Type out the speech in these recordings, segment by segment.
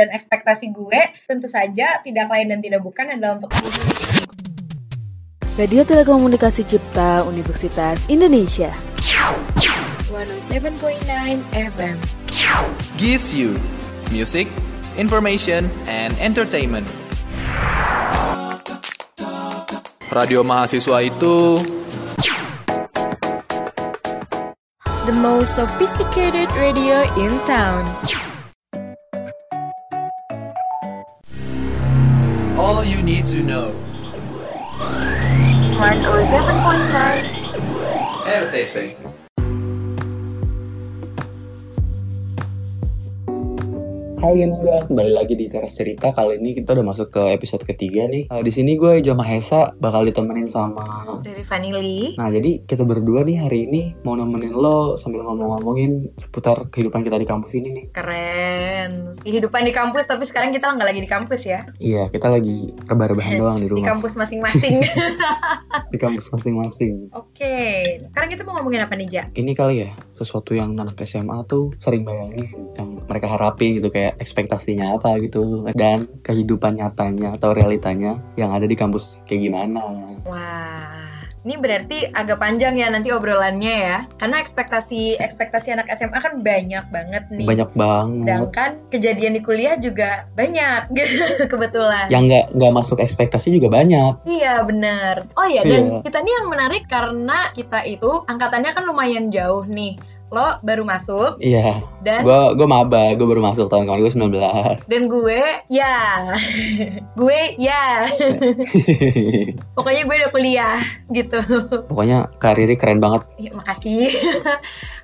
Dan ekspektasi gue tentu saja tidak lain dan tidak bukan adalah untuk Radio Telekomunikasi Cipta Universitas Indonesia. 107.9 FM gives you music, information, and entertainment. Radio mahasiswa itu The most sophisticated radio in town need to know. 107.9 RTC. Hai Gendra, kembali lagi di Teras Cerita. Kali ini kita udah masuk ke episode ketiga nih. Uh, di sini gue Jama Hesa bakal ditemenin sama. dari Vanili. Nah jadi kita berdua nih hari ini mau nemenin lo sambil ngomong-ngomongin seputar kehidupan kita di kampus ini nih. Keren. Kehidupan di kampus tapi sekarang kita nggak lagi di kampus ya. Iya kita lagi rebahan doang di Di rumah. kampus masing-masing. Di kampus masing-masing. Oke. Sekarang kita mau ngomongin apa nih, Ja? Ini kali ya sesuatu yang anak SMA tuh sering bayangin yang mereka harapin gitu kayak ekspektasinya apa gitu dan kehidupan nyatanya atau realitanya yang ada di kampus kayak gimana. Wah, ini berarti agak panjang ya nanti obrolannya ya. Karena ekspektasi ekspektasi anak SMA kan banyak banget nih. Banyak banget. Sedangkan kejadian di kuliah juga banyak kebetulan. yang nggak nggak masuk ekspektasi juga banyak Iya benar. Oh iya dan Iya. kita nih yang menarik karena kita itu angkatannya kan lumayan jauh nih. Lo baru masuk iya dan gue gue maba gue baru masuk tahun kemarin gue 19 dan gue ya gue ya pokoknya gue udah kuliah gitu. pokoknya karirnya keren banget Ya, makasih.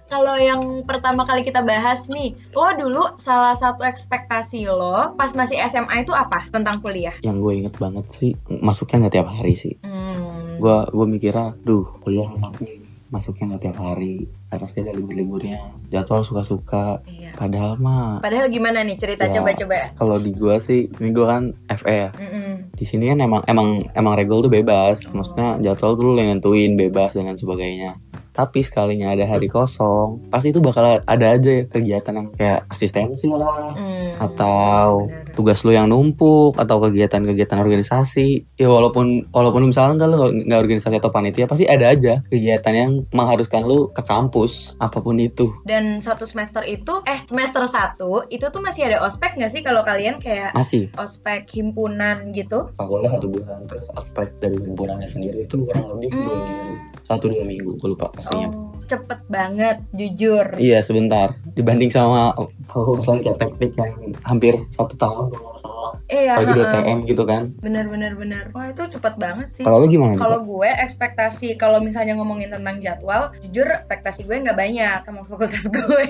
Kalau yang pertama kali kita bahas nih, lo dulu salah satu ekspektasi lo pas masih SMA itu apa tentang kuliah? yang gue inget banget sih masuknya nggak tiap hari sih Hmm. gue gue mikirnya duh kuliah enak nih masuknya nggak tiap hari pasti ada libur-liburnya jadwal suka-suka Iya. padahal mah Padahal gimana nih cerita Ya. coba-coba? kalau di gue sih ini gue kan FE ya Mm-mm. di sini kan emang emang emang regul tuh bebas maksudnya jadwal tuh lu yang nentuin bebas dan lain sebagainya tapi sekalinya ada hari kosong pasti itu bakal ada aja kegiatan yang kayak asistensi lah Hmm. atau tugas lu yang numpuk atau kegiatan-kegiatan organisasi ya walaupun walaupun misalnya kan lu nggak organisasi atau panitia pasti ada aja kegiatan yang mengharuskan lu ke kampus apa pun itu Dan satu semester itu, eh semester satu itu tuh masih ada ospek nggak sih kalau kalian kayak masih ospek himpunan gitu? fakultas satu bulan terus aspek dari himpunannya sendiri itu kurang lebih dua Hmm. minggu satu dua minggu gue lupa pastinya. Oh, cepet banget, jujur. Iya sebentar. Dibanding sama fakultas kayak teknik yang hampir satu tahun. kalau nggak salah Iya, apalagi di heeh. TM gitu kan bener bener bener. Wah itu cepet banget sih. kalau lu gimana Kalau gue ekspektasi kalau misalnya ngomongin tentang jadwal, jujur ekspektasi gue nggak banyak sama fakultas gue.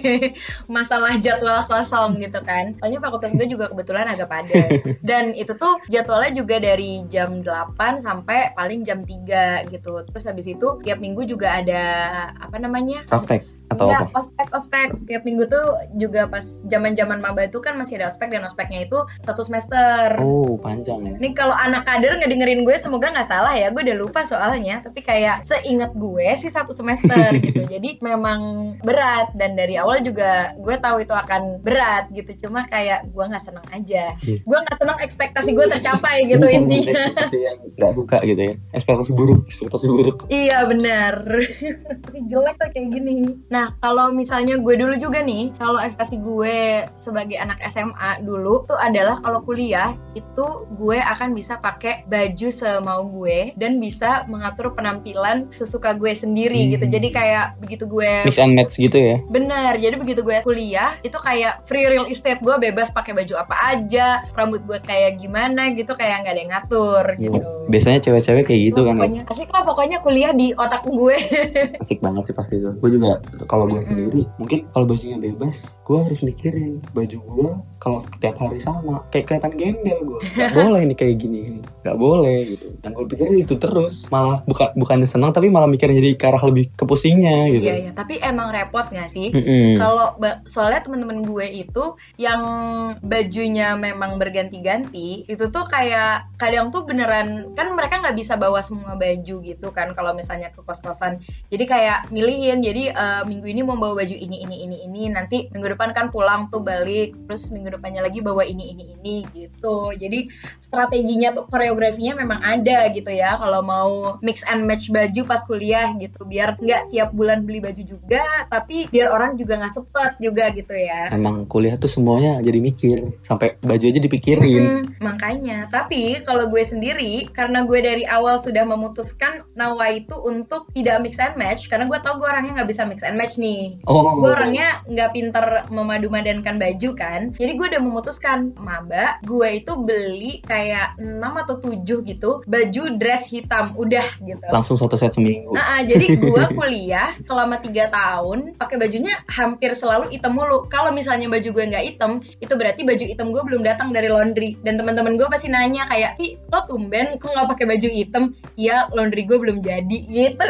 Masalah jadwal kosong gitu kan. Soalnya fakultas gue juga kebetulan agak padat. Dan itu tuh jadwalnya juga dari jam 8 sampai paling jam 3 gitu. Terus habis itu tiap minggu juga ada apa namanya? praktek atau Enggak, apa ospek ospek tiap minggu tuh juga pas zaman zaman maba itu kan masih ada ospek dan ospeknya itu satu semester. oh panjang ya Ini kalau anak kader ngedengerin gue semoga nggak salah ya, gue udah lupa soalnya. Tapi kayak seingat gue sih satu semester gitu. Jadi memang berat dan dari awal juga gue tahu itu akan berat gitu. Cuma kayak gue nggak seneng aja. Iya. Gue nggak seneng ekspektasi gue tercapai gitu sama intinya. ekspektasi yang nggak suka gitu ya ekspektasi buruk ekspektasi buruk Iya benar. Masih jelek tuh kayak gini. Nah kalau misalnya gue dulu juga nih, kalau ekspektasi gue sebagai anak SMA dulu tuh adalah kalau kuliah itu gue akan bisa pakai baju semau gue dan bisa mengatur penampilan sesuka gue sendiri Hmm. gitu. Jadi kayak begitu gue mix and match gitu ya Bener, jadi begitu gue kuliah itu kayak free real estate gue bebas pakai baju apa aja, rambut gue kayak gimana gitu kayak nggak ada yang ngatur gitu. biasanya cewek-cewek kayak gitu kan ya pokoknya asik lah pokoknya kuliah di otak gue asik banget sih pasti itu gue juga kalau gue sendiri mungkin kalau bajunya bebas gue harus mikirin baju gue kalau tiap hari sama. Kayak kelihatan gembel gue nggak boleh nih kayak gini. Nggak boleh gitu. Dan gue pikirin itu terus malah bukan bukannya senang tapi malah mikirin jadi ke arah lebih ke pusingnya gitu. Iya iya. Tapi emang repot gak sih? Kalau soalnya temen-temen gue itu yang bajunya memang berganti-ganti itu tuh kayak kadang tuh beneran kan mereka nggak bisa bawa semua baju gitu kan kalau misalnya ke kos-kosan. Jadi kayak milihin jadi eh, minggu ini mau bawa baju ini ini ini ini. Nanti minggu depan kan pulang tuh balik. Terus minggu depannya lagi bawa ini ini ini gitu. Jadi strateginya tuh koreografinya memang ada gitu ya. Kalau mau mix and match baju pas kuliah gitu. Biar nggak tiap bulan beli baju juga tapi biar orang juga nggak sepet juga gitu ya. Emang kuliah tuh semuanya jadi mikir. Sampai baju aja dipikirin. Mm, makanya, tapi kalau gue sendiri, karena gue dari awal sudah memutuskan Nawa itu untuk tidak mix and match, karena gue tau gue orangnya nggak bisa mix and match nih. Oh, Gue orangnya nggak pinter memadu-madankan baju kan, jadi gue udah memutuskan, maba, gue itu beli kayak 6 atau 7 gitu, baju dress hitam, udah gitu. langsung satu set seminggu. Nah, ah, jadi gue kuliah selama tiga tahun pakai bajunya hampir selalu hitam mulu. Kalau misalnya baju gue nggak hitam, itu berarti baju hitam gue belum datang dari laundry. Dan teman-teman gue pasti nanya kayak, "Ih, lo tumben kok nggak pakai baju hitam?" Iya, laundry gue belum jadi gitu.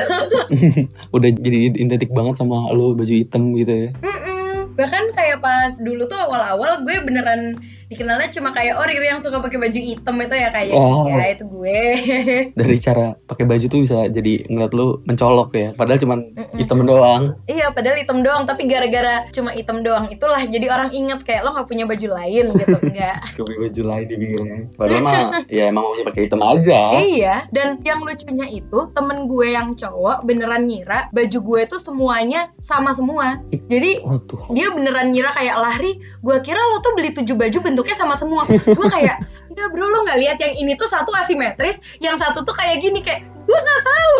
Udah jadi identik banget sama lo baju hitam gitu ya. Mm-mm. Bahkan kayak pas dulu tuh awal-awal gue beneran dikenalnya cuma kayak oh Riri yang suka pakai baju hitam itu ya kayak Oh. ya itu gue. Dari cara pakai baju tuh bisa jadi ngeliat lu mencolok ya. Padahal Mm-mm. hitam doang. Iya, padahal hitam doang, tapi gara-gara cuma hitam doang itulah jadi orang inget kayak lo nggak punya baju lain gitu, enggak. Pakai baju lain di pinggirnya. Padahal mah ya emang maunya pakai hitam aja. Iya, dan yang lucunya itu temen gue yang cowok beneran ngira baju gue tuh semuanya sama semua. Jadi Waduh. dia beneran ngira kayak lari, gue kira lo tuh beli tujuh baju bentuknya sama semua. Gue kayak, enggak bro lo nggak lihat yang ini tuh satu asimetris, yang satu tuh kayak gini kayak gue nggak tahu.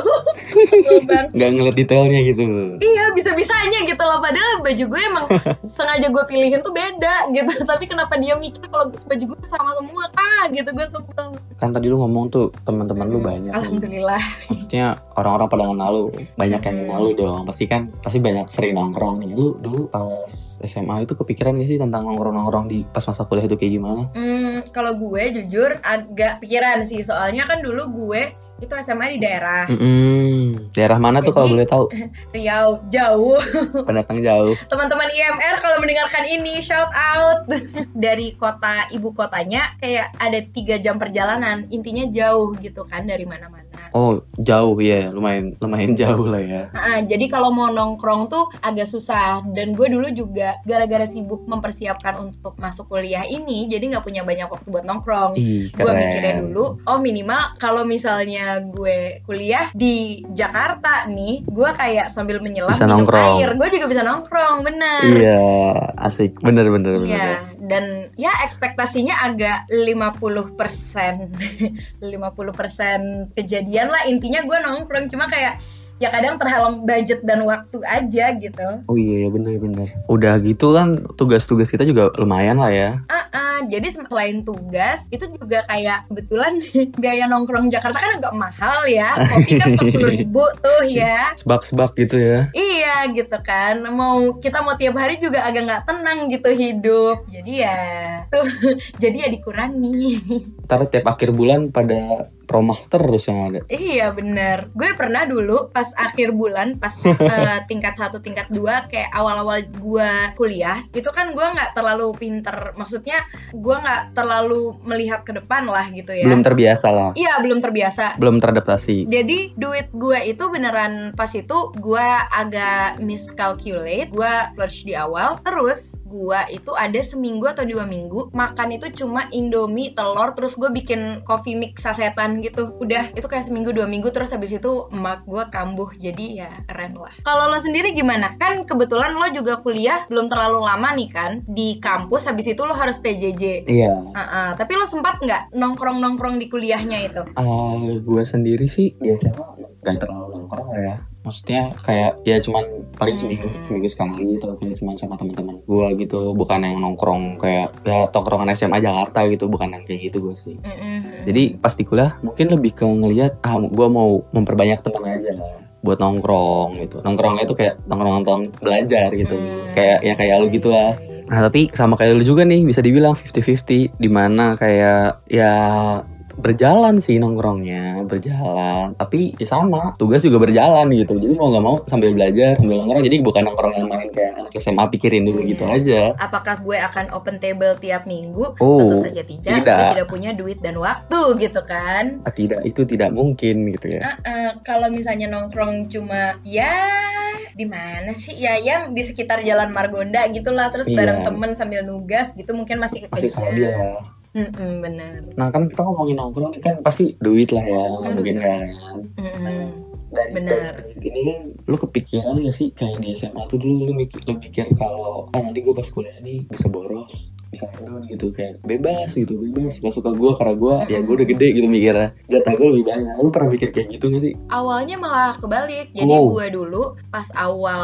Nggak ngeliat detailnya gitu. Iya bisa-bisanya gitu loh Padahal baju gue emang sengaja gue pilihin tuh beda gitu Tapi kenapa dia mikir kalau baju gue sama semua kah gitu gue sebel Kan tadi lu ngomong tuh teman-teman lu banyak. Alhamdulillah Maksudnya orang-orang pada kenal lu, banyak yang kenal lu dong. Pasti kan pasti banyak sering nongkrong nih. Lu dulu pas SMA itu kepikiran gak sih tentang nongkrong-nongkrong di pas masa kuliah itu kayak gimana? Hmm, kalau gue jujur agak pikiran sih Soalnya kan dulu gue itu SMA di daerah Mm-mm. Daerah mana tuh kalau boleh tahu? Riau jauh Pendatang jauh. teman-teman IMR kalau mendengarkan ini shout out dari kota ibu kotanya kayak ada tiga jam perjalanan intinya jauh gitu kan dari mana-mana Oh jauh ya, lumayan lumayan jauh lah ya. Ah, jadi kalau mau nongkrong tuh agak susah dan gue dulu juga gara-gara sibuk mempersiapkan untuk masuk kuliah ini jadi nggak punya banyak waktu buat nongkrong Ih gue mikirnya dulu oh minimal kalau misalnya gue kuliah di Jakarta nih gue kayak sambil menyelam Bisa minum nongkrong. air gue juga bisa nongkrong bener Iya, asik. Bener bener bener. Ya, dan ya ekspektasinya agak 50% 50% kejadian lah. Intinya gue nongkrong cuma kayak ya kadang terhalang budget dan waktu aja gitu. Oh iya, iya bener bener. Udah gitu kan tugas-tugas kita juga lumayan lah ya. Ah, ah, jadi selain tugas itu juga kayak kebetulan gaya nongkrong Jakarta kan agak mahal ya. Kopi kan 40 ribu tuh ya. Sebak-sebak gitu ya. Iya gitu kan. Mau kita mau tiap hari juga agak nggak tenang gitu hidup. Jadi ya tuh jadi ya dikurangi. Ntar tiap akhir bulan pada promah terus yang ada. Iya bener Gue pernah dulu pas akhir bulan Pas eh, tingkat satu tingkat dua Kayak awal-awal gue kuliah Itu kan gue nggak terlalu pinter Maksudnya gue nggak terlalu melihat ke depan lah gitu ya Belum terbiasa lah. Iya belum terbiasa Belum teradaptasi. jadi duit gue itu beneran pas itu gue agak miscalculate gue splurge di awal terus gue itu ada seminggu atau dua minggu makan itu cuma indomie telur terus gue bikin coffee mix sasetan gitu udah itu kayak seminggu dua minggu terus habis itu emak gue kambuh jadi ya keren lah kalau lo sendiri gimana kan kebetulan lo juga kuliah belum terlalu lama nih kan di kampus habis itu lo harus PJJ Iya. Ah, ah. tapi lo sempat nggak nongkrong nongkrong di kuliahnya itu Ah, gue sendiri sih ya gak terlalu nongkrong ya. Maksudnya kayak ya cuman paling seminggu seminggu sekali gitu kayak cuman sama teman-teman gue gitu bukan yang nongkrong kayak ya tongkrongan SMA Jakarta gitu bukan yang kayak gitu gue sih. Mm-mm. Jadi pas di kuliah mungkin lebih ke ngelihat ah gue mau memperbanyak teman aja buat nongkrong gitu. Nongkrongnya itu kayak nongkrong-nongkrong belajar gitu. Hmm. Kayak ya kayak lu gitu lah. Nah tapi sama kayak lu juga nih bisa dibilang 50-50 Di mana kayak ya berjalan sih nongkrongnya berjalan tapi ya sama tugas juga berjalan gitu jadi mau nggak mau sambil belajar sambil nongkrong jadi bukan nongkrong yang main kayak anak SMA pikirin dulu gitu aja apakah gue akan open table tiap minggu? Oh, Tentu saja tidak. tidak. Gue tidak punya duit dan waktu gitu kan. Ah, tidak itu tidak mungkin gitu ya Eh, eh, kalau misalnya nongkrong cuma ya di mana sih ya yang di sekitar jalan Margonda gitulah terus Iya. bareng temen sambil nugas gitu mungkin masih Masih stabil ya. Mm-mm, bener Nah kan kita ngomongin nongkrong nih kan pasti duit lah ya, Hmm. mungkin kan. Mm-mm. Dari, Bener. dari ini kan lu kepikiran gak sih kayak di SMA tuh dulu lu mikir, lu mikir kalau ah nanti gue pas kuliah nih bisa boros bisa hedon gitu kayak bebas gitu bebas gak suka gue karena gue ya gue udah gede gitu mikirnya. Jatah gue lebih banyak. Lu pernah mikir kayak gitu gak sih? Awalnya malah kebalik. Jadi Oh. gue dulu pas awal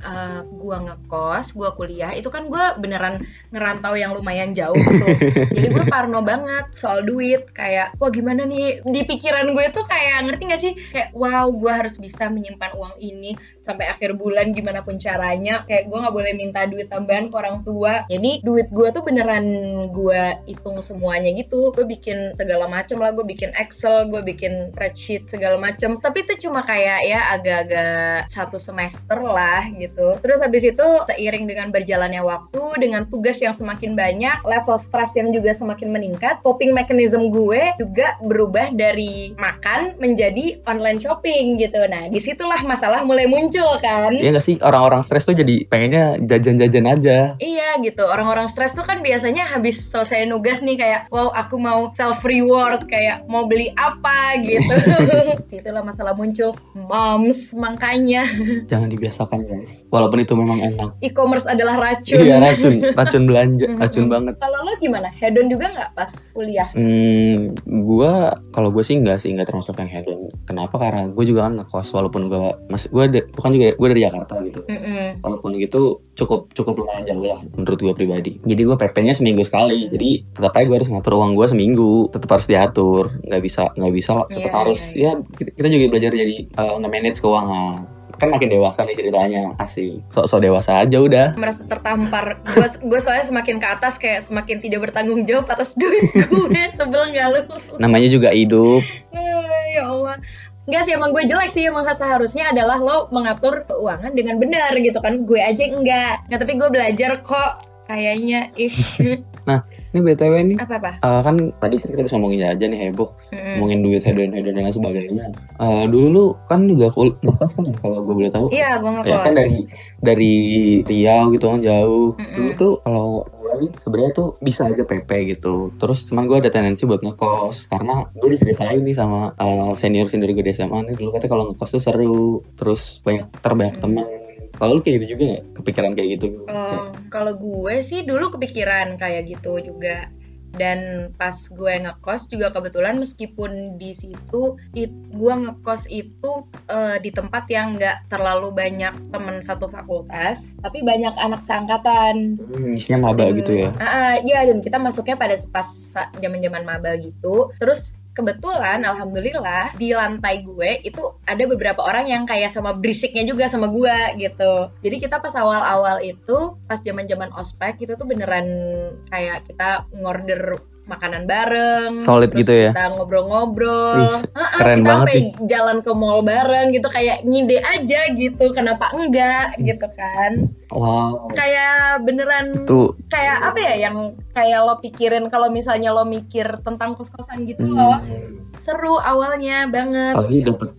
uh, gue ngekos gue kuliah itu kan gue beneran ngerantau yang lumayan jauh gitu. Jadi gue parno banget soal duit kayak wah gimana nih? Di pikiran gue tuh kayak ngerti gak sih? Kayak wow gue harus bisa menyimpan uang ini sampai akhir bulan gimana pun caranya. Kayak gue nggak boleh minta duit tambahan ke orang tua. Jadi duit gue tuh beneran gue hitung semuanya gitu. Gue bikin segala macem lah gue bikin Excel gue bikin spreadsheet segala macem. Tapi itu cuma kayak ya agak-agak satu semester lah gitu. Terus habis itu seiring dengan berjalannya waktu dengan tugas yang semakin banyak level stres yang juga semakin meningkat coping mechanism gue juga berubah dari makan menjadi online shopping gitu. Nah di situlah masalah mulai muncul kan? Iya gak sih? Orang-orang stres tuh jadi pengennya jajan-jajan aja. Iya gitu, orang-orang stres tuh kan biasanya habis selesai nugas nih kayak wow aku mau self reward kayak mau beli apa gitu. Situlah masalah muncul moms makanya jangan dibiasakan guys walaupun itu memang enak e-commerce adalah racun. iya racun racun belanja racun banget Kalau lo gimana? Hedon juga nggak pas kuliah? Hmm, gua kalau gue sih enggak sih enggak termasuk yang hedon. Kenapa? Karena gue juga kan ngekos walaupun gue masih gue bukan juga gue dari Jakarta gitu. Mm-mm. Walaupun gitu cukup cukup lumayan jauh lah menurut gue pribadi. Jadi gue PP-nya seminggu sekali. Jadi tetap aja gue harus ngatur uang gue seminggu. Tetap harus diatur. Nggak bisa nggak bisa. Tetap Iya, harus iya, ya kita, juga belajar jadi eh, nge-manage keuangan. Kan makin dewasa nih ceritanya asik. Sok-sok dewasa aja udah. merasa tertampar. Gue gue soalnya semakin ke atas kayak semakin tidak bertanggung jawab atas duit gue. Sebel nggak lu? Namanya juga hidup. Eh, ya Allah. Enggak sih emang gue jelek sih emang seharusnya adalah lo mengatur keuangan dengan benar gitu kan gue aja enggak nggak tapi gue belajar kok kayaknya ih. Ini BTW nih. apa apa eh, kan tadi kita bisa ngomongin aja nih heboh. Ngomongin duit hedon hedon dan sebagainya. Eh, dulu lu kan juga kul ngekos kan ya kalau gue boleh tahu? Iya gue ya ngekos kan dari dari Riau gitu kan jauh. Mm-mm. dulu tuh kalau gue sebenarnya tuh bisa aja PP gitu. Terus cuman gue ada tendensi buat ngekos karena gue diceritain nih sama senior senior gue di SMA nih dulu katanya kalau ngekos tuh seru. Terus banyak terbanyak teman kalau lu kayak gitu juga nggak? Kepikiran kayak gitu? Oh, kalau gue sih dulu kepikiran kayak gitu juga. Dan pas gue ngekos juga kebetulan meskipun di situ it- gue ngekos itu eh, di tempat yang nggak terlalu banyak temen satu fakultas tapi banyak anak seangkatan. Hmm, isinya maba gitu ya? Ah, ah, iya dan kita masuknya pada pas zaman-zaman maba gitu. Terus kebetulan alhamdulillah di lantai gue itu ada beberapa orang yang kayak sama berisiknya juga sama gue gitu. Jadi kita pas awal-awal itu pas zaman-zaman ospek itu tuh beneran kayak kita ngorder makanan bareng, Solid terus gitu ya? Kita ngobrol-ngobrol, Ih, keren kita banget sampai jalan ke mall bareng gitu kayak ngide aja gitu, kenapa enggak gitu kan? wow. Kayak beneran tuh kayak apa ya yang kayak lo pikirin kalau misalnya lo mikir tentang kos-kosan gitu hmm, loh. Seru awalnya banget. Apalagi dapet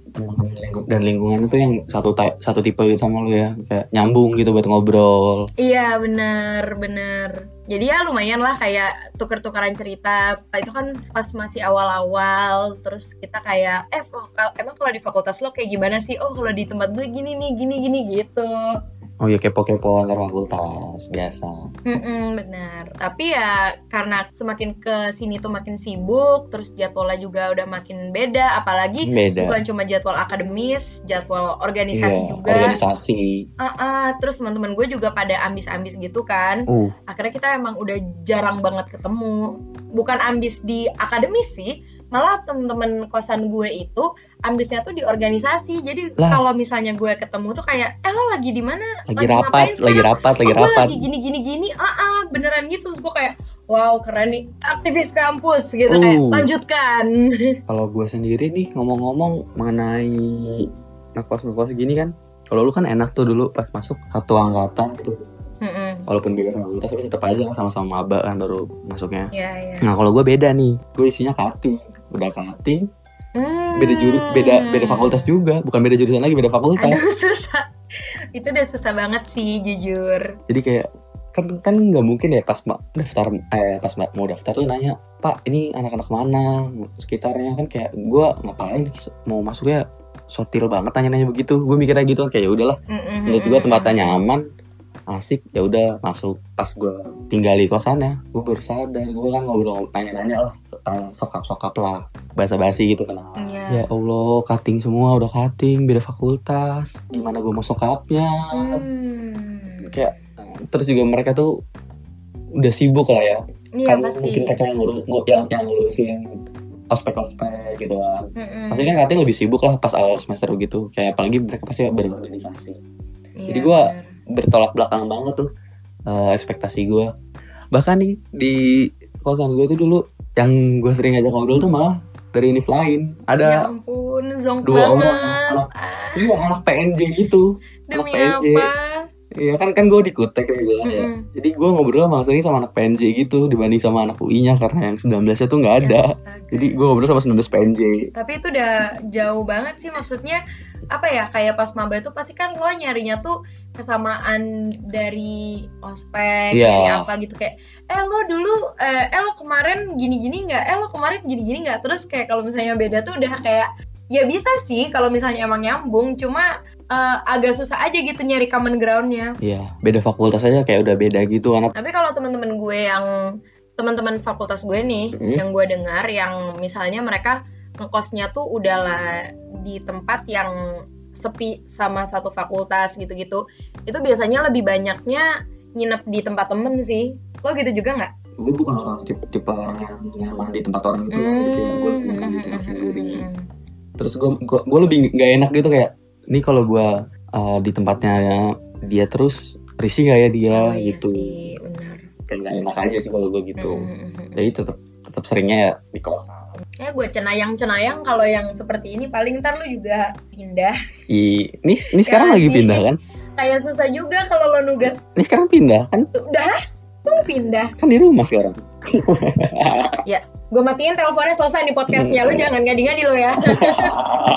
dan lingkungan itu yang satu satu tipe gitu sama lu ya. Kayak nyambung gitu buat ngobrol. Iya bener bener jadi ya lumayan lah kayak tuker-tukeran cerita. Itu kan pas masih awal-awal terus kita kayak eh emang kalau di fakultas lo kayak gimana sih? Oh kalau di tempat gue gini nih gini gini gitu oh ya kepo-kepo antar fakultas biasa Mm-mm, benar. Tapi ya karena semakin ke sini tuh makin sibuk, terus jadwalnya juga udah makin beda. Apalagi beda bukan cuma jadwal akademis, jadwal organisasi Iya, juga. organisasi ah, terus teman-teman gue juga pada ambis-ambis gitu kan. uh Akhirnya kita emang udah jarang banget ketemu. Bukan ambis di akademis sih, malah temen-temen kosan gue itu ambisnya tuh di organisasi. Jadi kalau misalnya gue ketemu tuh kayak, eh lo lagi di mana? lagi ngapain rapat lagi sekarang?" rapat lagi oh, rapat. lagi gini gini gini ah ah, beneran gitu. Terus gue kayak wow keren nih. Aktivis kampus gitu. Kayak Uh. lanjutkan. Kalau gue sendiri nih ngomong-ngomong mengenai ngekos ngekos gini kan kalau lu kan enak tuh dulu pas masuk satu angkatan Mm-mm. walaupun beda fakultas tapi tetap aja sama-sama maba kan baru masuknya. Ya ya nah kalau gue beda nih gue isinya cutting udah cutting Hmm. beda juru beda beda fakultas juga. Bukan beda jurusan lagi beda aduh fakultas susah. Itu udah susah banget sih jujur. Jadi kayak kan kan nggak mungkin ya pas ma- daftar eh pas ma- mau daftar tuh nanya pak ini anak-anak mana? Sekitarnya kan kayak gue ngapain mau masuknya sortil banget tanya-nanya begitu. Gue mikirnya gitu kan kayak ya udahlah. Menurut gue tempatnya nyaman asik ya udah masuk pas gue tinggal di kosannya gue baru sadar gue kan ngobrol nanya-nanya lah sokap-sokap lah basa-basi gitu kenal Iya. ya Allah cutting semua udah cutting beda fakultas gimana gue mau sokapnya Hmm. kayak terus juga mereka tuh udah sibuk lah ya Iya kan pasti. mungkin mereka yang ngurus yang, yang ngurusin ospek-ospek gitu kan Mm-mm. pasti kan cutting lebih sibuk lah pas awal semester gitu kayak apalagi mereka pasti berorganisasi Iya, jadi bener. Bertolak belakang banget tuh eh, ekspektasi gue bahkan nih di kosan gue tuh dulu yang gue sering ngajak ngobrol tuh malah dari univ lain Ya ada ampun, zonk dua banget. orang anak Ah, iya anak PNJ gitu demi anak PNJ. apa? Iya kan kan gue di Kutek ya, gue ya. Jadi gue ngobrol malah sering sama anak PNJ gitu dibanding sama anak UI-nya karena yang 19-nya tuh nggak ada. Astaga. Jadi gue ngobrol sama 19 PNJ. Tapi itu udah jauh banget sih maksudnya apa ya kayak pas maba itu pasti kan lo nyarinya tuh kesamaan dari ospek Iya. dari apa gitu kayak eh lo dulu eh, eh lo kemarin gini-gini nggak eh lo kemarin gini-gini nggak terus kayak kalau misalnya beda tuh udah kayak ya bisa sih kalau misalnya emang nyambung cuma eh, agak susah aja gitu nyari common groundnya Iya, beda fakultas aja kayak udah beda gitu karena tapi kalau teman-teman gue yang teman-teman fakultas gue nih Hmm. yang gue dengar yang misalnya mereka ngekosnya tuh udahlah di tempat yang sepi sama satu fakultas gitu-gitu itu biasanya lebih banyaknya nginep di tempat temen sih lo gitu juga nggak? gue bukan orang tipe, tipe orang yang nyaman di tempat orang gitu. Jadi kayak gue lebih nyaman di tempat sendiri. Hmm. Terus gue gue, gue lebih nggak enak gitu kayak ini kalau gue uh, di tempatnya dia terus risih nggak ya dia Oh, iya gitu. sih, benar. Kayak nggak enak aja sih kalau gue gitu. Hmm. Jadi tetap tetap seringnya ya di kosan. Ya gue cenayang-cenayang kalau yang seperti ini paling ntar lu juga pindah. I, ini ini sekarang Ya lagi sih. pindah kan? Kayak susah juga kalau lo nugas. Ini sekarang pindah kan? Udah, lu pindah. Kan di rumah sekarang. Gue matiin teleponnya selesai nih podcastnya. Lu jangan ngadi-ngadi lo ya.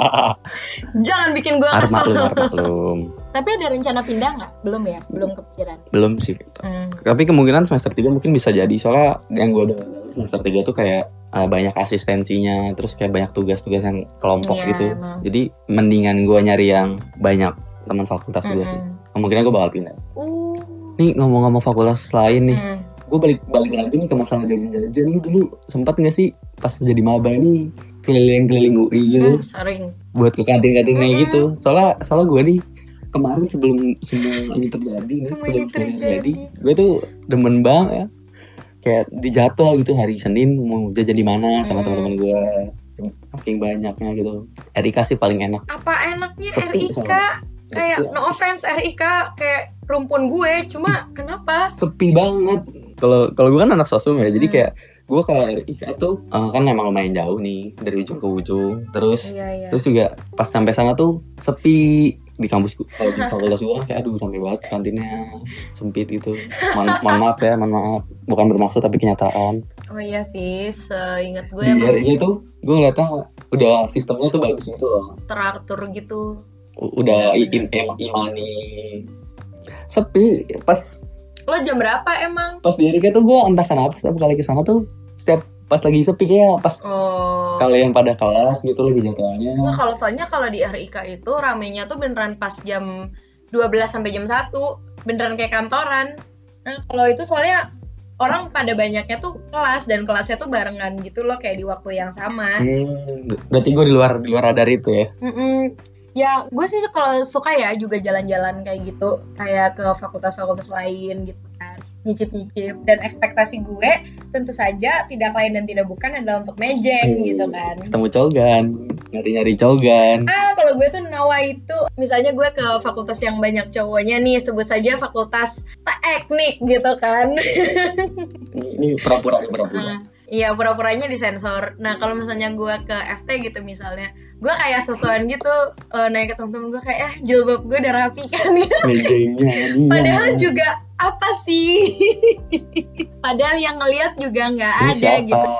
jangan bikin gue kesel. lu, armak lu. Tapi ada rencana pindah nggak? Belum ya? Belum kepikiran. Belum sih. Hmm. Tapi kemungkinan semester 3 mungkin bisa jadi soalnya yang gue dengar semester 3 tuh kayak uh, banyak asistensinya, terus kayak banyak tugas-tugas yang kelompok Iya, gitu. emang. Jadi mendingan gue nyari yang banyak teman fakultas juga sih. Mm-mm. Kemungkinan gue bakal pindah. Uh. Nih ngomong-ngomong fakultas lain nih, Hmm. gue balik balik lagi nih ke masalah jajan-jajan. Lu dulu sempat nggak sih pas jadi maba nih keliling-keliling UI gitu Hmm, sering. buat ke kantin-kantinnya Mm-mm. gitu. Soalnya soalnya gue nih kemarin sebelum semua ini terjadi nih, Semua sebelum ini semua terjadi. gue tuh demen banget ya. Kayak dijadwal gitu hari Senin mau jajan di mana sama Mm. teman-teman gue. Saking banyaknya gitu. Erika sih paling enak. Apa enaknya Sepi RIK? soalnya. Kayak Sepi. no offense RIK kayak rumpun gue, cuma kenapa? sepi banget. Kalau kalau gue kan anak sosum ya, jadi Hmm. kayak gue ke RIK tuh eh, kan emang lumayan jauh nih dari ujung ke ujung. Terus Iya iya. terus juga pas sampai sana tuh sepi di kampus kalau di fakultas gue kan kayak aduh rame banget kantinnya sempit gitu. Mohon, maaf ya mohon maaf. Bukan bermaksud tapi kenyataan. Oh iya sih, seingat gue di emang RI tuh gue ngeliatnya udah sistemnya tuh bagus gitu loh. teratur gitu. Udah im- em- imani. Sepi pas Lo jam berapa emang? pas di RI tuh gue entah kenapa setiap kali ke sana tuh setiap pas lagi sepi kayak pas Oh. kalian pada kelas gitu lagi jadwalnya Nggak, kalau soalnya kalau di RIK itu ramenya tuh beneran pas jam 12 sampai jam 1. Beneran kayak kantoran. Nah, kalau itu soalnya orang pada banyaknya tuh kelas dan kelasnya tuh barengan gitu loh kayak di waktu yang sama. Hmm, berarti gue di luar di luar radar itu ya Mm-mm. Ya, gue sih kalau suka ya juga jalan-jalan kayak gitu, kayak ke fakultas-fakultas lain gitu nyicip-nyicip. Dan ekspektasi gue tentu saja tidak lain dan tidak bukan adalah untuk mejeng Hmm. gitu kan. ketemu cogan nyari-nyari cogan Ah, kalau gue tuh nawa itu, misalnya gue ke fakultas yang banyak cowoknya nih, sebut saja fakultas teknik gitu kan. ini, pura-pura pura-pura Ah, Iya, pura-puranya disensor. Nah, kalau misalnya gue ke FT gitu misalnya, gue kayak sesuatu gitu, eh, naik ke temen-temen gue kayak, eh jilbab gue udah rapi kan gitu. Padahal juga apa sih? Padahal yang ngelihat juga nggak ada siapa gitu.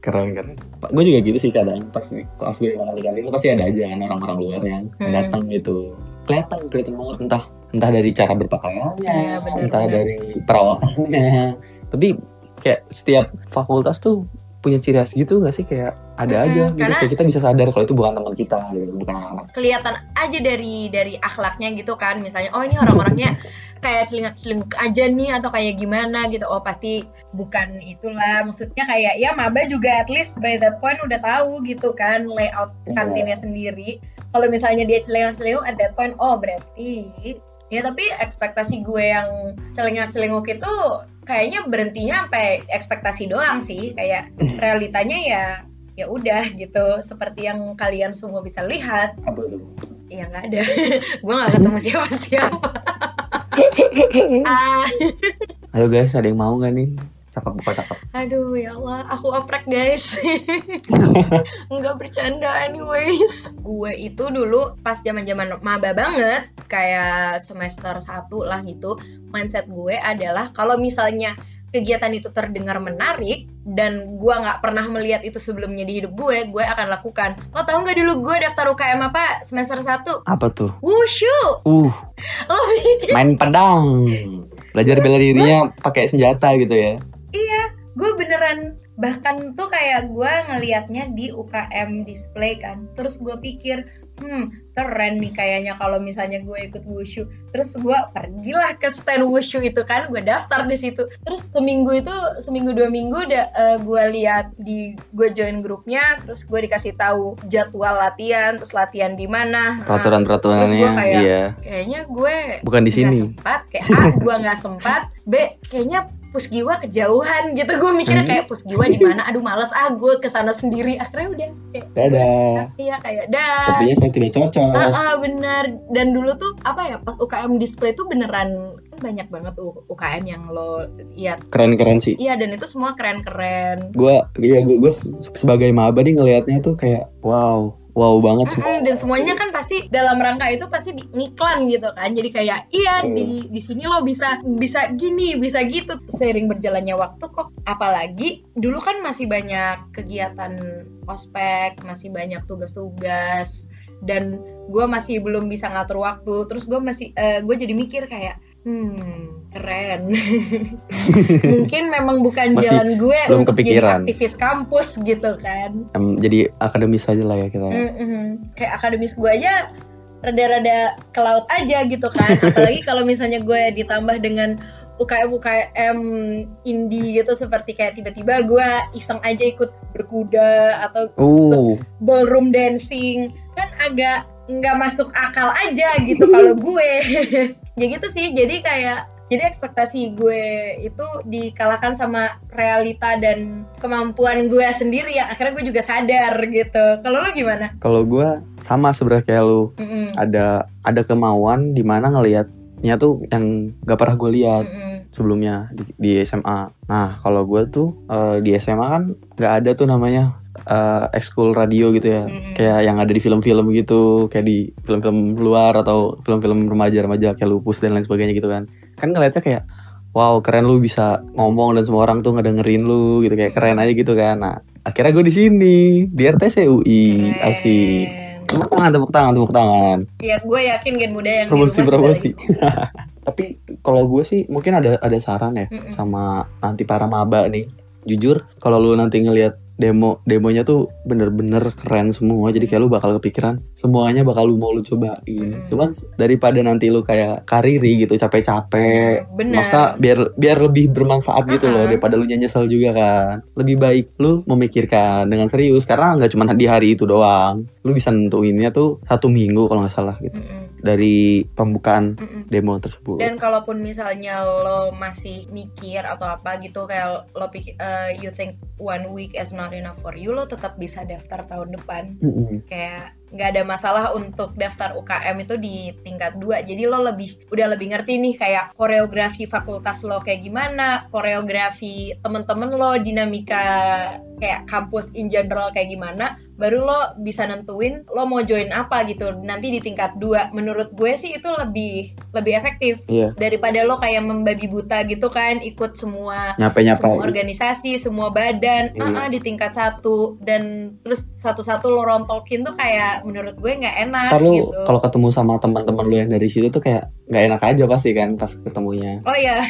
keren keren gue juga gitu sih kadang pas kelas gue di kantin pasti ada aja kan orang-orang luar yang Hmm. datang gitu kelihatan kelihatan banget entah entah dari cara berpakaiannya benar, entah dari perawakannya tapi kayak setiap fakultas tuh punya ciri khas gitu gak sih? Kayak ada aja gitu kayak kita bisa sadar kalau itu bukan teman kita gitu bukan anak kelihatan aja dari dari akhlaknya gitu kan. Misalnya oh ini orang-orangnya kayak celingak-celinguk aja nih atau kayak gimana gitu. Oh pasti bukan itulah. Maksudnya kayak ya maba juga at least by that point udah tahu gitu kan layout Iya. kantinnya sendiri. Kalau misalnya dia celingak-celinguk at that point oh berarti ya tapi ekspektasi gue yang celingak-celinguk itu kayaknya berhentinya sampai ekspektasi doang sih. Kayak realitanya ya ya udah gitu. Seperti yang kalian semua bisa lihat. Apa ya nggak ada. Gue nggak ketemu siapa siapa ah. Ayo guys ada yang mau nggak nih cakep bukan cakep. Aduh ya Allah aku oprek guys. Nggak bercanda anyways. Gue itu dulu pas zaman zaman maba banget kayak semester satu lah gitu mindset gue adalah kalau misalnya kegiatan itu terdengar menarik dan gue nggak pernah melihat itu sebelumnya di hidup gue, gue akan lakukan. Lo tau nggak dulu gue daftar UKM apa semester 1? apa tuh? Wushu! uh. Lo pikir? Main pedang. Belajar bela dirinya pakai senjata gitu ya gue beneran bahkan tuh kayak gue ngelihatnya di UKM display kan. Terus gue pikir, hmm keren nih kayaknya kalau misalnya gue ikut wushu. Terus gue pergilah ke stand wushu itu kan, gue daftar di situ. Terus seminggu itu, seminggu dua minggu udah eh, gue lihat di gue join grupnya, terus gue dikasih tahu jadwal latihan, terus latihan di mana. Nah, peraturan peraturannya kayak, iya kayaknya gue bukan di sini sempat kayak A gue nggak sempat B kayaknya pusgiwa kejauhan gitu. Gue mikirnya Hmm. kayak pusgiwa di mana? Aduh males. Ah gue ke sana sendiri. Akhirnya udah kayak dadah. Iya kayak dah. Sepertinya saya tidak cocok. Ah, ah, bener. Dan dulu tuh apa ya pas UKM display tuh beneran kan banyak banget UKM yang lo lihat. Keren-keren sih. Iya dan itu semua keren-keren. Gue iya gue sebagai maba nih ngelihatnya tuh kayak wow wow banget sih. Dan semuanya kan pasti dalam rangka itu pasti di ngiklan gitu kan. Jadi kayak iya Hmm. di di sini lo bisa bisa gini bisa gitu. Seiring berjalannya waktu kok. Apalagi dulu kan masih banyak kegiatan ospek masih banyak tugas-tugas. Dan gue masih belum bisa ngatur waktu. Terus gue masih eh, gue jadi mikir kayak hmm keren mungkin memang bukan Masih jalan gue belum untuk kepikiran. jadi aktivis kampus gitu kan Em, jadi akademis aja lah ya kita Mm-mm. Kayak akademis gue aja rada-rada ke laut aja gitu kan. Apalagi kalau misalnya gue ditambah dengan UKM-UKM indie gitu seperti kayak tiba-tiba gue iseng aja ikut berkuda atau uh ballroom dancing kan agak nggak masuk akal aja gitu kalau gue ya gitu sih jadi kayak jadi ekspektasi gue itu dikalahkan sama realita dan kemampuan gue sendiri yang akhirnya gue juga sadar gitu kalau lo gimana? kalau gue sama sebenarnya kayak lu Mm-mm. ada ada kemauan di mana ngelihatnya tuh yang gak pernah gue lihat Mm-mm. sebelumnya di, di SMA. Nah kalau gue tuh eh, di SMA kan nggak ada tuh namanya eh, ekskul radio gitu ya, Mm-mm. kayak yang ada di film-film gitu, kayak di film-film luar atau film-film remaja-remaja kayak lupus dan lain sebagainya gitu kan. Kan ngeliatnya kayak wow keren lu bisa ngomong dan semua orang tuh ngedengerin lu gitu kayak keren aja gitu kan. Nah akhirnya gue di sini di RTC UI Keren. asik. Tepuk tangan, tepuk tangan, tepuk tangan. Ya gue yakin Gen Muda yang Promosi promosi. Tapi kalau gue sih mungkin ada ada saran ya Mm-mm. sama nanti para maba nih. Jujur kalau lu nanti ngelihat demo demonya tuh bener-bener keren semua jadi kayak lu bakal kepikiran semuanya bakal lu mau lu cobain Mm-mm. cuman daripada nanti lu kayak kariri gitu capek-capek masa biar biar lebih bermanfaat gitu loh Uh-uh. daripada lu nyesel juga kan lebih baik lu memikirkan dengan serius karena nggak cuma di hari itu doang lu bisa nentuinnya tuh satu minggu kalau nggak salah gitu Mm-mm. Dari pembukaan Mm-mm. demo tersebut Dan kalaupun misalnya lo masih mikir atau apa gitu kayak lo pikir eh, you think one week is not enough for you lo tetap bisa daftar tahun depan. Mm-mm. Kayak nggak ada masalah untuk daftar UKM itu di tingkat 2 jadi lo lebih udah lebih ngerti nih kayak koreografi fakultas lo kayak gimana koreografi temen-temen lo dinamika kayak kampus in general kayak gimana baru lo bisa nentuin lo mau join apa gitu nanti di tingkat 2 menurut gue sih itu lebih lebih efektif Iya. daripada lo kayak membabi buta gitu kan ikut semua nyapa-nyapa semua organisasi, semua badan, Iya. ah, ah, di tingkat satu dan terus satu-satu lo rontokin tuh kayak menurut gue nggak enak Ntar lu gitu. kalau ketemu sama teman-teman lu yang dari situ tuh kayak nggak enak aja pasti kan pas ketemunya Oh ya,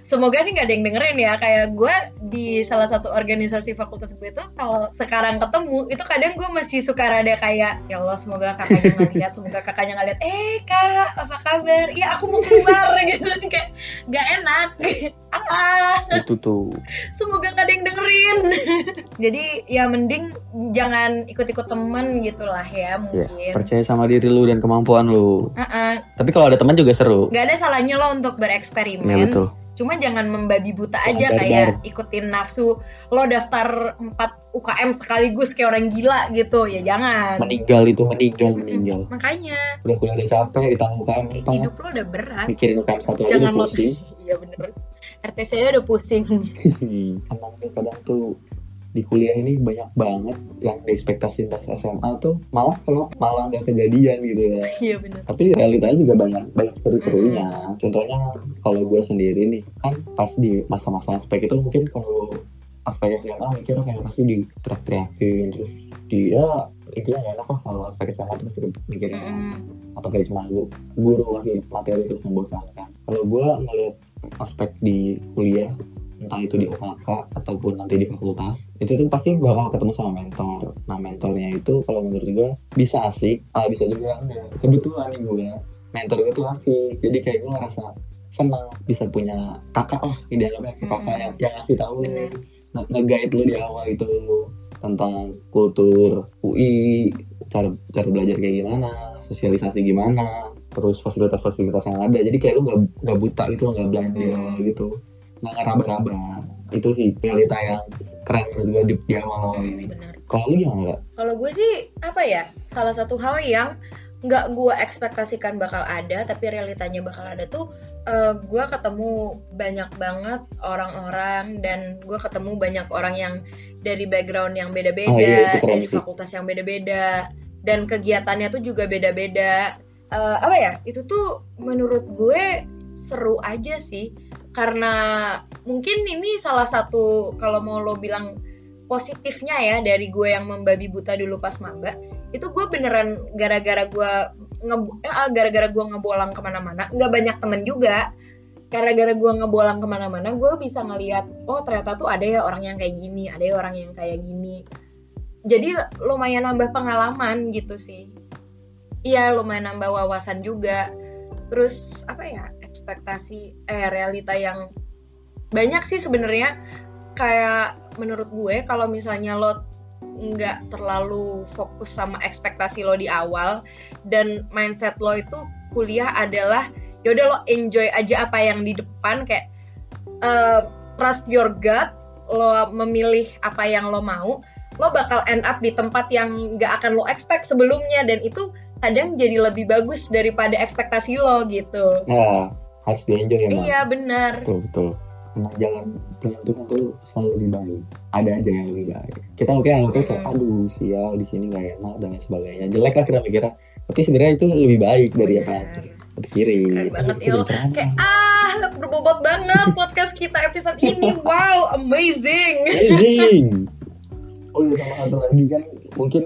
semoga nih nggak ada yang dengerin ya. Kayak gue di salah satu organisasi fakultas gue tuh kalau sekarang ketemu itu kadang gue masih suka rada kayak ya Allah semoga kakaknya nggak lihat, semoga kakaknya nggak lihat. Eh kak, apa kabar? Ya aku mau keluar gitu kayak nggak enak. ah, itu tuh semoga nggak ada yang dengerin. Jadi ya mending jangan ikut-ikut temen gitulah ya ya mungkin. percaya sama diri lu dan kemampuan lu Ah-ah. tapi kalau ada teman juga seru Nggak ada salahnya lo untuk bereksperimen. ya betul Cuma jangan membabi buta Jangan aja barbar. kayak ikutin nafsu lo daftar 4 UKM sekaligus kayak orang gila gitu. Ya jangan. meninggal itu meninggal meninggal Makanya udah kuliah udah capek ditanggung UKM kayak hidup lo udah berat. mikirin UKM satu aja Jangan udah pusing Iya bener. RTC udah pusing. emang kadang tuh di kuliah ini banyak banget yang diekspektasi pas SMA tuh malah kalau malah nggak kejadian gitu ya Iya bener. tapi realitanya juga banyak banyak seru-serunya contohnya kalau gue sendiri nih kan pas di masa-masa aspek itu mungkin kalau aspek SMA mikirnya kayak pasti di teriak-teriakin terus dia intinya gak enak lah kalau aspek SMA pasti mikirin Mm-mm. atau kayak cuma lu guru ngasih materi terus membosankan kalau gue ngeliat aspek di kuliah entah itu di UKK ataupun nanti di fakultas itu tuh pasti bakal ketemu sama mentor. Nah mentornya itu kalau menurut gue bisa asik ah bisa juga enggak. Kebetulan nih gue mentor gue tuh asik. Jadi kayak gue ngerasa senang bisa punya kakak lah idealnya kayak kakak yang, yang ngasih tahu Bener. nge- nge-guide lu di awal itu tentang kultur UI cara cara belajar kayak gimana sosialisasi gimana terus fasilitas-fasilitas yang ada. Jadi kayak lu nggak nggak buta gitu nggak blind di awal gitu nggak ngeraba-raba itu sih realita yang keren menurut gue di, di awal ini kalau lu gimana nggak Kalau gue sih apa ya? Salah satu hal yang nggak gue ekspektasikan bakal ada, tapi realitanya bakal ada tuh. eh, gue ketemu banyak banget orang-orang dan gue ketemu banyak orang yang dari background yang beda-beda, Oh iya, dari fakultas yang beda-beda, dan kegiatannya tuh juga beda-beda. Eh, apa ya? Itu tuh menurut gue seru aja sih, karena mungkin ini salah satu kalau mau lo bilang positifnya ya dari gue yang membabi buta dulu pas maba itu gue beneran gara-gara gue nge eh, gara-gara gue ngebolang ke mana-mana nggak banyak temen juga. Gara-gara gue ngebolang ke mana-mana gue bisa ngelihat oh ternyata tuh ada ya orang yang kayak gini ada ya orang yang kayak gini. Jadi lumayan nambah pengalaman gitu sih. Iya lumayan nambah wawasan juga. Terus apa ya ekspektasi eh realita yang banyak sih sebenarnya. Kayak menurut gue kalau misalnya lo nggak terlalu fokus sama ekspektasi lo di awal dan mindset lo itu kuliah adalah yaudah lo enjoy aja apa yang di depan kayak eh, trust your gut lo memilih apa yang lo mau lo bakal end up di tempat yang nggak akan lo expect sebelumnya dan itu kadang jadi lebih bagus daripada ekspektasi lo gitu. Nah harus di enjoy emang iya benar betul betul emang jalan tentukan tuh selalu lebih baik ada aja yang lebih baik kita mungkin anggapnya kayak Hmm. aduh sial di sini nggak enak dan lain sebagainya jelek lah kita mikirnya tapi sebenarnya itu lebih baik dari apa pikirin Keren banget ya. Kayak ah berbobot banget podcast kita episode ini. Wow, amazing. Amazing. Oh iya sama satu lagi kan mungkin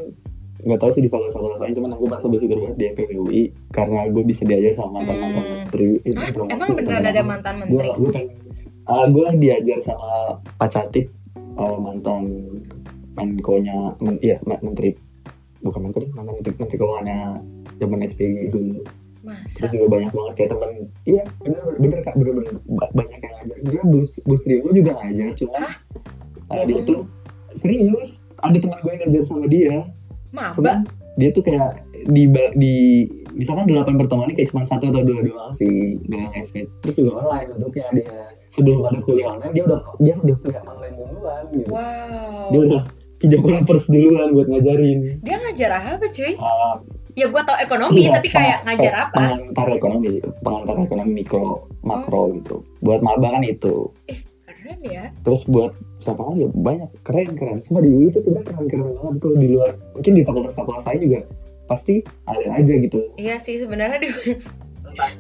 nggak tahu sih di fakultas-fakultas lain cuman aku merasa bersyukur banget di FPUI karena gue bisa diajar sama mantan-mantan Hmm. menteri. Itu Hah, emang beneran ada mantan menteri? gue pengen ah gue diajar sama Pak Cantik eh, mantan Menko-nya men, iya men- menteri. Bukan Menko deh mantan menteri, menteri keuangannya zaman SPG dulu. Masa? terus juga banyak banget kayak temen iya bener bener kak bener bener. Ba- banyak yang ngajar. Dia bus bus Ringo juga ngajar cuma ah, dia tuh serius. Ada teman gue yang ngajar sama dia Maba? dia tuh kayak di di misalkan delapan pertemuan ini kayak cuma satu atau dua doang sih dengan SP terus juga online bentuknya dia sebelum ada kuliah online dia udah dia udah kuliah online duluan gitu Wow. dia udah pinjam pers duluan buat ngajarin Dia ngajar apa cuy? Ah, Ya gua tau ekonomi, Iya, tapi kayak ngajar apa? Pengantar ekonomi, pengantar ekonomi mikro, makro gitu. Buat maba kan itu. Keren ya. Terus buat siapa lagi ya banyak keren keren. Semua di UI itu sebenarnya keren keren banget tuh di luar. Mungkin di fakultas-fakultas lain juga pasti ada aja gitu. Iya sih sebenarnya di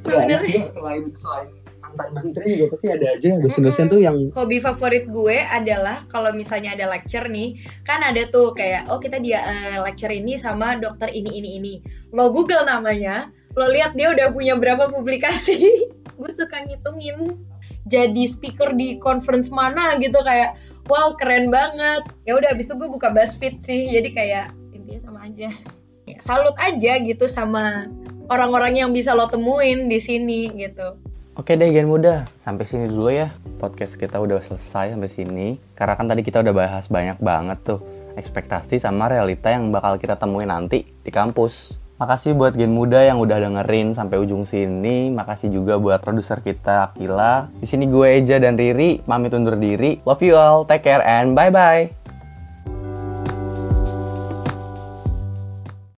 Sebenarnya Sebenarnya- selain selain mantan menteri juga pasti ada aja dosen-dosen tuh yang hobi favorit gue adalah kalau misalnya ada lecture nih kan ada tuh kayak oh kita dia eh, lecture ini sama dokter ini ini ini lo google namanya lo lihat dia udah punya berapa publikasi gue suka ngitungin jadi speaker di conference mana gitu kayak wow keren banget ya udah abis itu gue buka BuzzFeed sih jadi kayak intinya sama aja ya, salut aja gitu sama orang-orang yang bisa lo temuin di sini gitu Oke deh Gen Muda, sampai sini dulu ya. Podcast kita udah selesai sampai sini. Karena kan tadi kita udah bahas banyak banget tuh ekspektasi sama realita yang bakal kita temuin nanti di kampus. Makasih buat Gen Muda yang udah dengerin sampai ujung sini. Makasih juga buat produser kita Akila. Di sini gue Eja dan Riri pamit undur diri. Love you all, take care and bye bye.